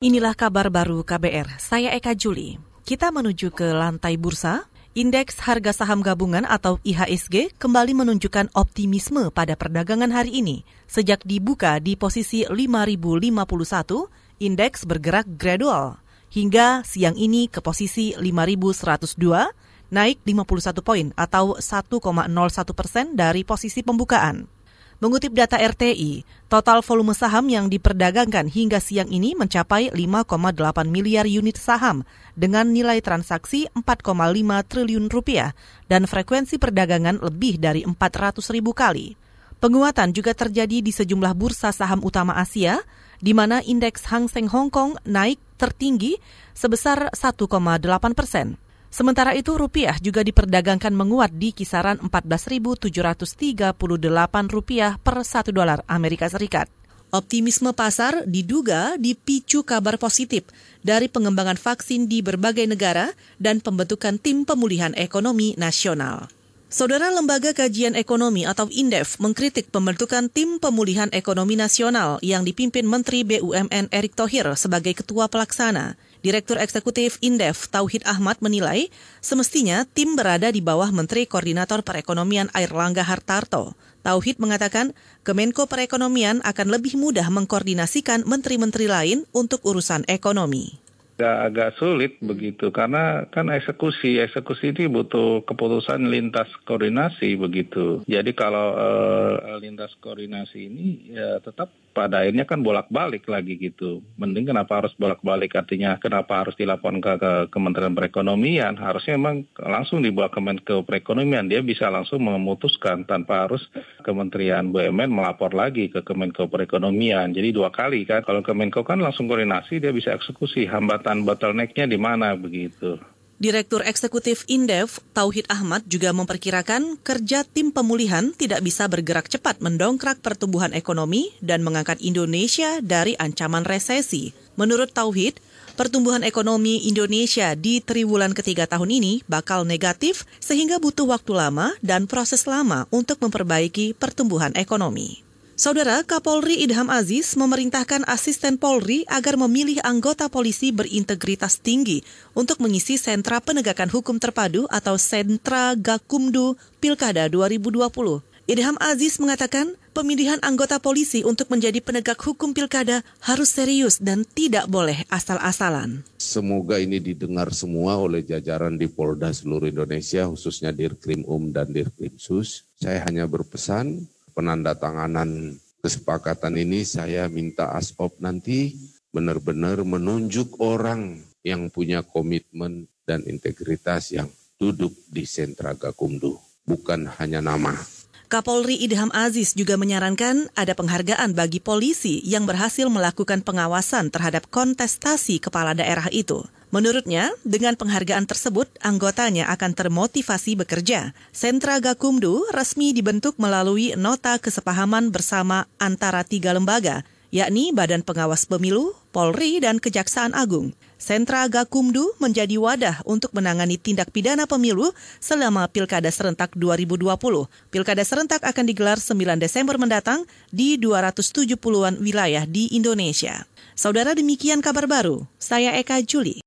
Inilah kabar baru KBR, saya Eka Juli. Kita menuju ke lantai bursa. Indeks harga saham gabungan atau IHSG kembali menunjukkan optimisme pada perdagangan hari ini. Sejak dibuka di posisi 5051, indeks bergerak gradual. Hingga siang ini ke posisi 5102, naik 51 poin atau 1,01 persen dari posisi pembukaan. Mengutip data RTI, total volume saham yang diperdagangkan hingga siang ini mencapai 5,8 miliar unit saham dengan nilai transaksi 4,5 triliun rupiah dan frekuensi perdagangan lebih dari 400 ribu kali. Penguatan juga terjadi di sejumlah bursa saham utama Asia, di mana indeks Hang Seng Hong Kong naik tertinggi sebesar 1,8 persen. Sementara itu rupiah juga diperdagangkan menguat di kisaran 14.738 rupiah per satu dolar Amerika Serikat. Optimisme pasar diduga dipicu kabar positif dari pengembangan vaksin di berbagai negara dan pembentukan tim pemulihan ekonomi nasional. Saudara Lembaga Kajian Ekonomi atau INDEF mengkritik pembentukan tim pemulihan ekonomi nasional yang dipimpin Menteri BUMN Erick Thohir sebagai ketua pelaksana. Direktur Eksekutif Indef Tauhid Ahmad menilai semestinya tim berada di bawah Menteri Koordinator Perekonomian Air Langga Hartarto. Tauhid mengatakan Kemenko Perekonomian akan lebih mudah mengkoordinasikan menteri-menteri lain untuk urusan ekonomi agak agak sulit begitu karena kan eksekusi eksekusi ini butuh keputusan lintas koordinasi begitu jadi kalau uh, lintas koordinasi ini ya tetap pada akhirnya kan bolak-balik lagi gitu. Mending kenapa harus bolak-balik artinya kenapa harus dilaporkan ke, ke Kementerian Perekonomian? Harusnya memang langsung dibawa ke Kemenko Perekonomian. Dia bisa langsung memutuskan tanpa harus Kementerian BUMN melapor lagi ke Kemenko Perekonomian. Jadi dua kali kan. Kalau Kemenko kan langsung koordinasi dia bisa eksekusi. Hambatan bottlenecknya di mana begitu. Direktur Eksekutif Indef, Tauhid Ahmad juga memperkirakan kerja tim pemulihan tidak bisa bergerak cepat mendongkrak pertumbuhan ekonomi dan mengangkat Indonesia dari ancaman resesi. Menurut Tauhid, pertumbuhan ekonomi Indonesia di triwulan ketiga tahun ini bakal negatif sehingga butuh waktu lama dan proses lama untuk memperbaiki pertumbuhan ekonomi. Saudara Kapolri Idham Aziz memerintahkan asisten Polri agar memilih anggota polisi berintegritas tinggi untuk mengisi sentra penegakan hukum terpadu atau sentra Gakumdu Pilkada 2020. Idham Aziz mengatakan pemilihan anggota polisi untuk menjadi penegak hukum pilkada harus serius dan tidak boleh asal-asalan. Semoga ini didengar semua oleh jajaran di Polda seluruh Indonesia, khususnya Dirkrim Um dan Dirkrim Sus. Saya hanya berpesan penandatanganan kesepakatan ini saya minta ASOP nanti benar-benar menunjuk orang yang punya komitmen dan integritas yang duduk di sentra Gakumdu, bukan hanya nama. Kapolri Idham Aziz juga menyarankan ada penghargaan bagi polisi yang berhasil melakukan pengawasan terhadap kontestasi kepala daerah itu. Menurutnya, dengan penghargaan tersebut, anggotanya akan termotivasi bekerja. Sentra Gakumdu resmi dibentuk melalui nota kesepahaman bersama antara tiga lembaga, yakni Badan Pengawas Pemilu, Polri, dan Kejaksaan Agung. Sentra Gakumdu menjadi wadah untuk menangani tindak pidana pemilu selama Pilkada Serentak 2020. Pilkada Serentak akan digelar 9 Desember mendatang di 270-an wilayah di Indonesia. Saudara demikian kabar baru, saya Eka Juli.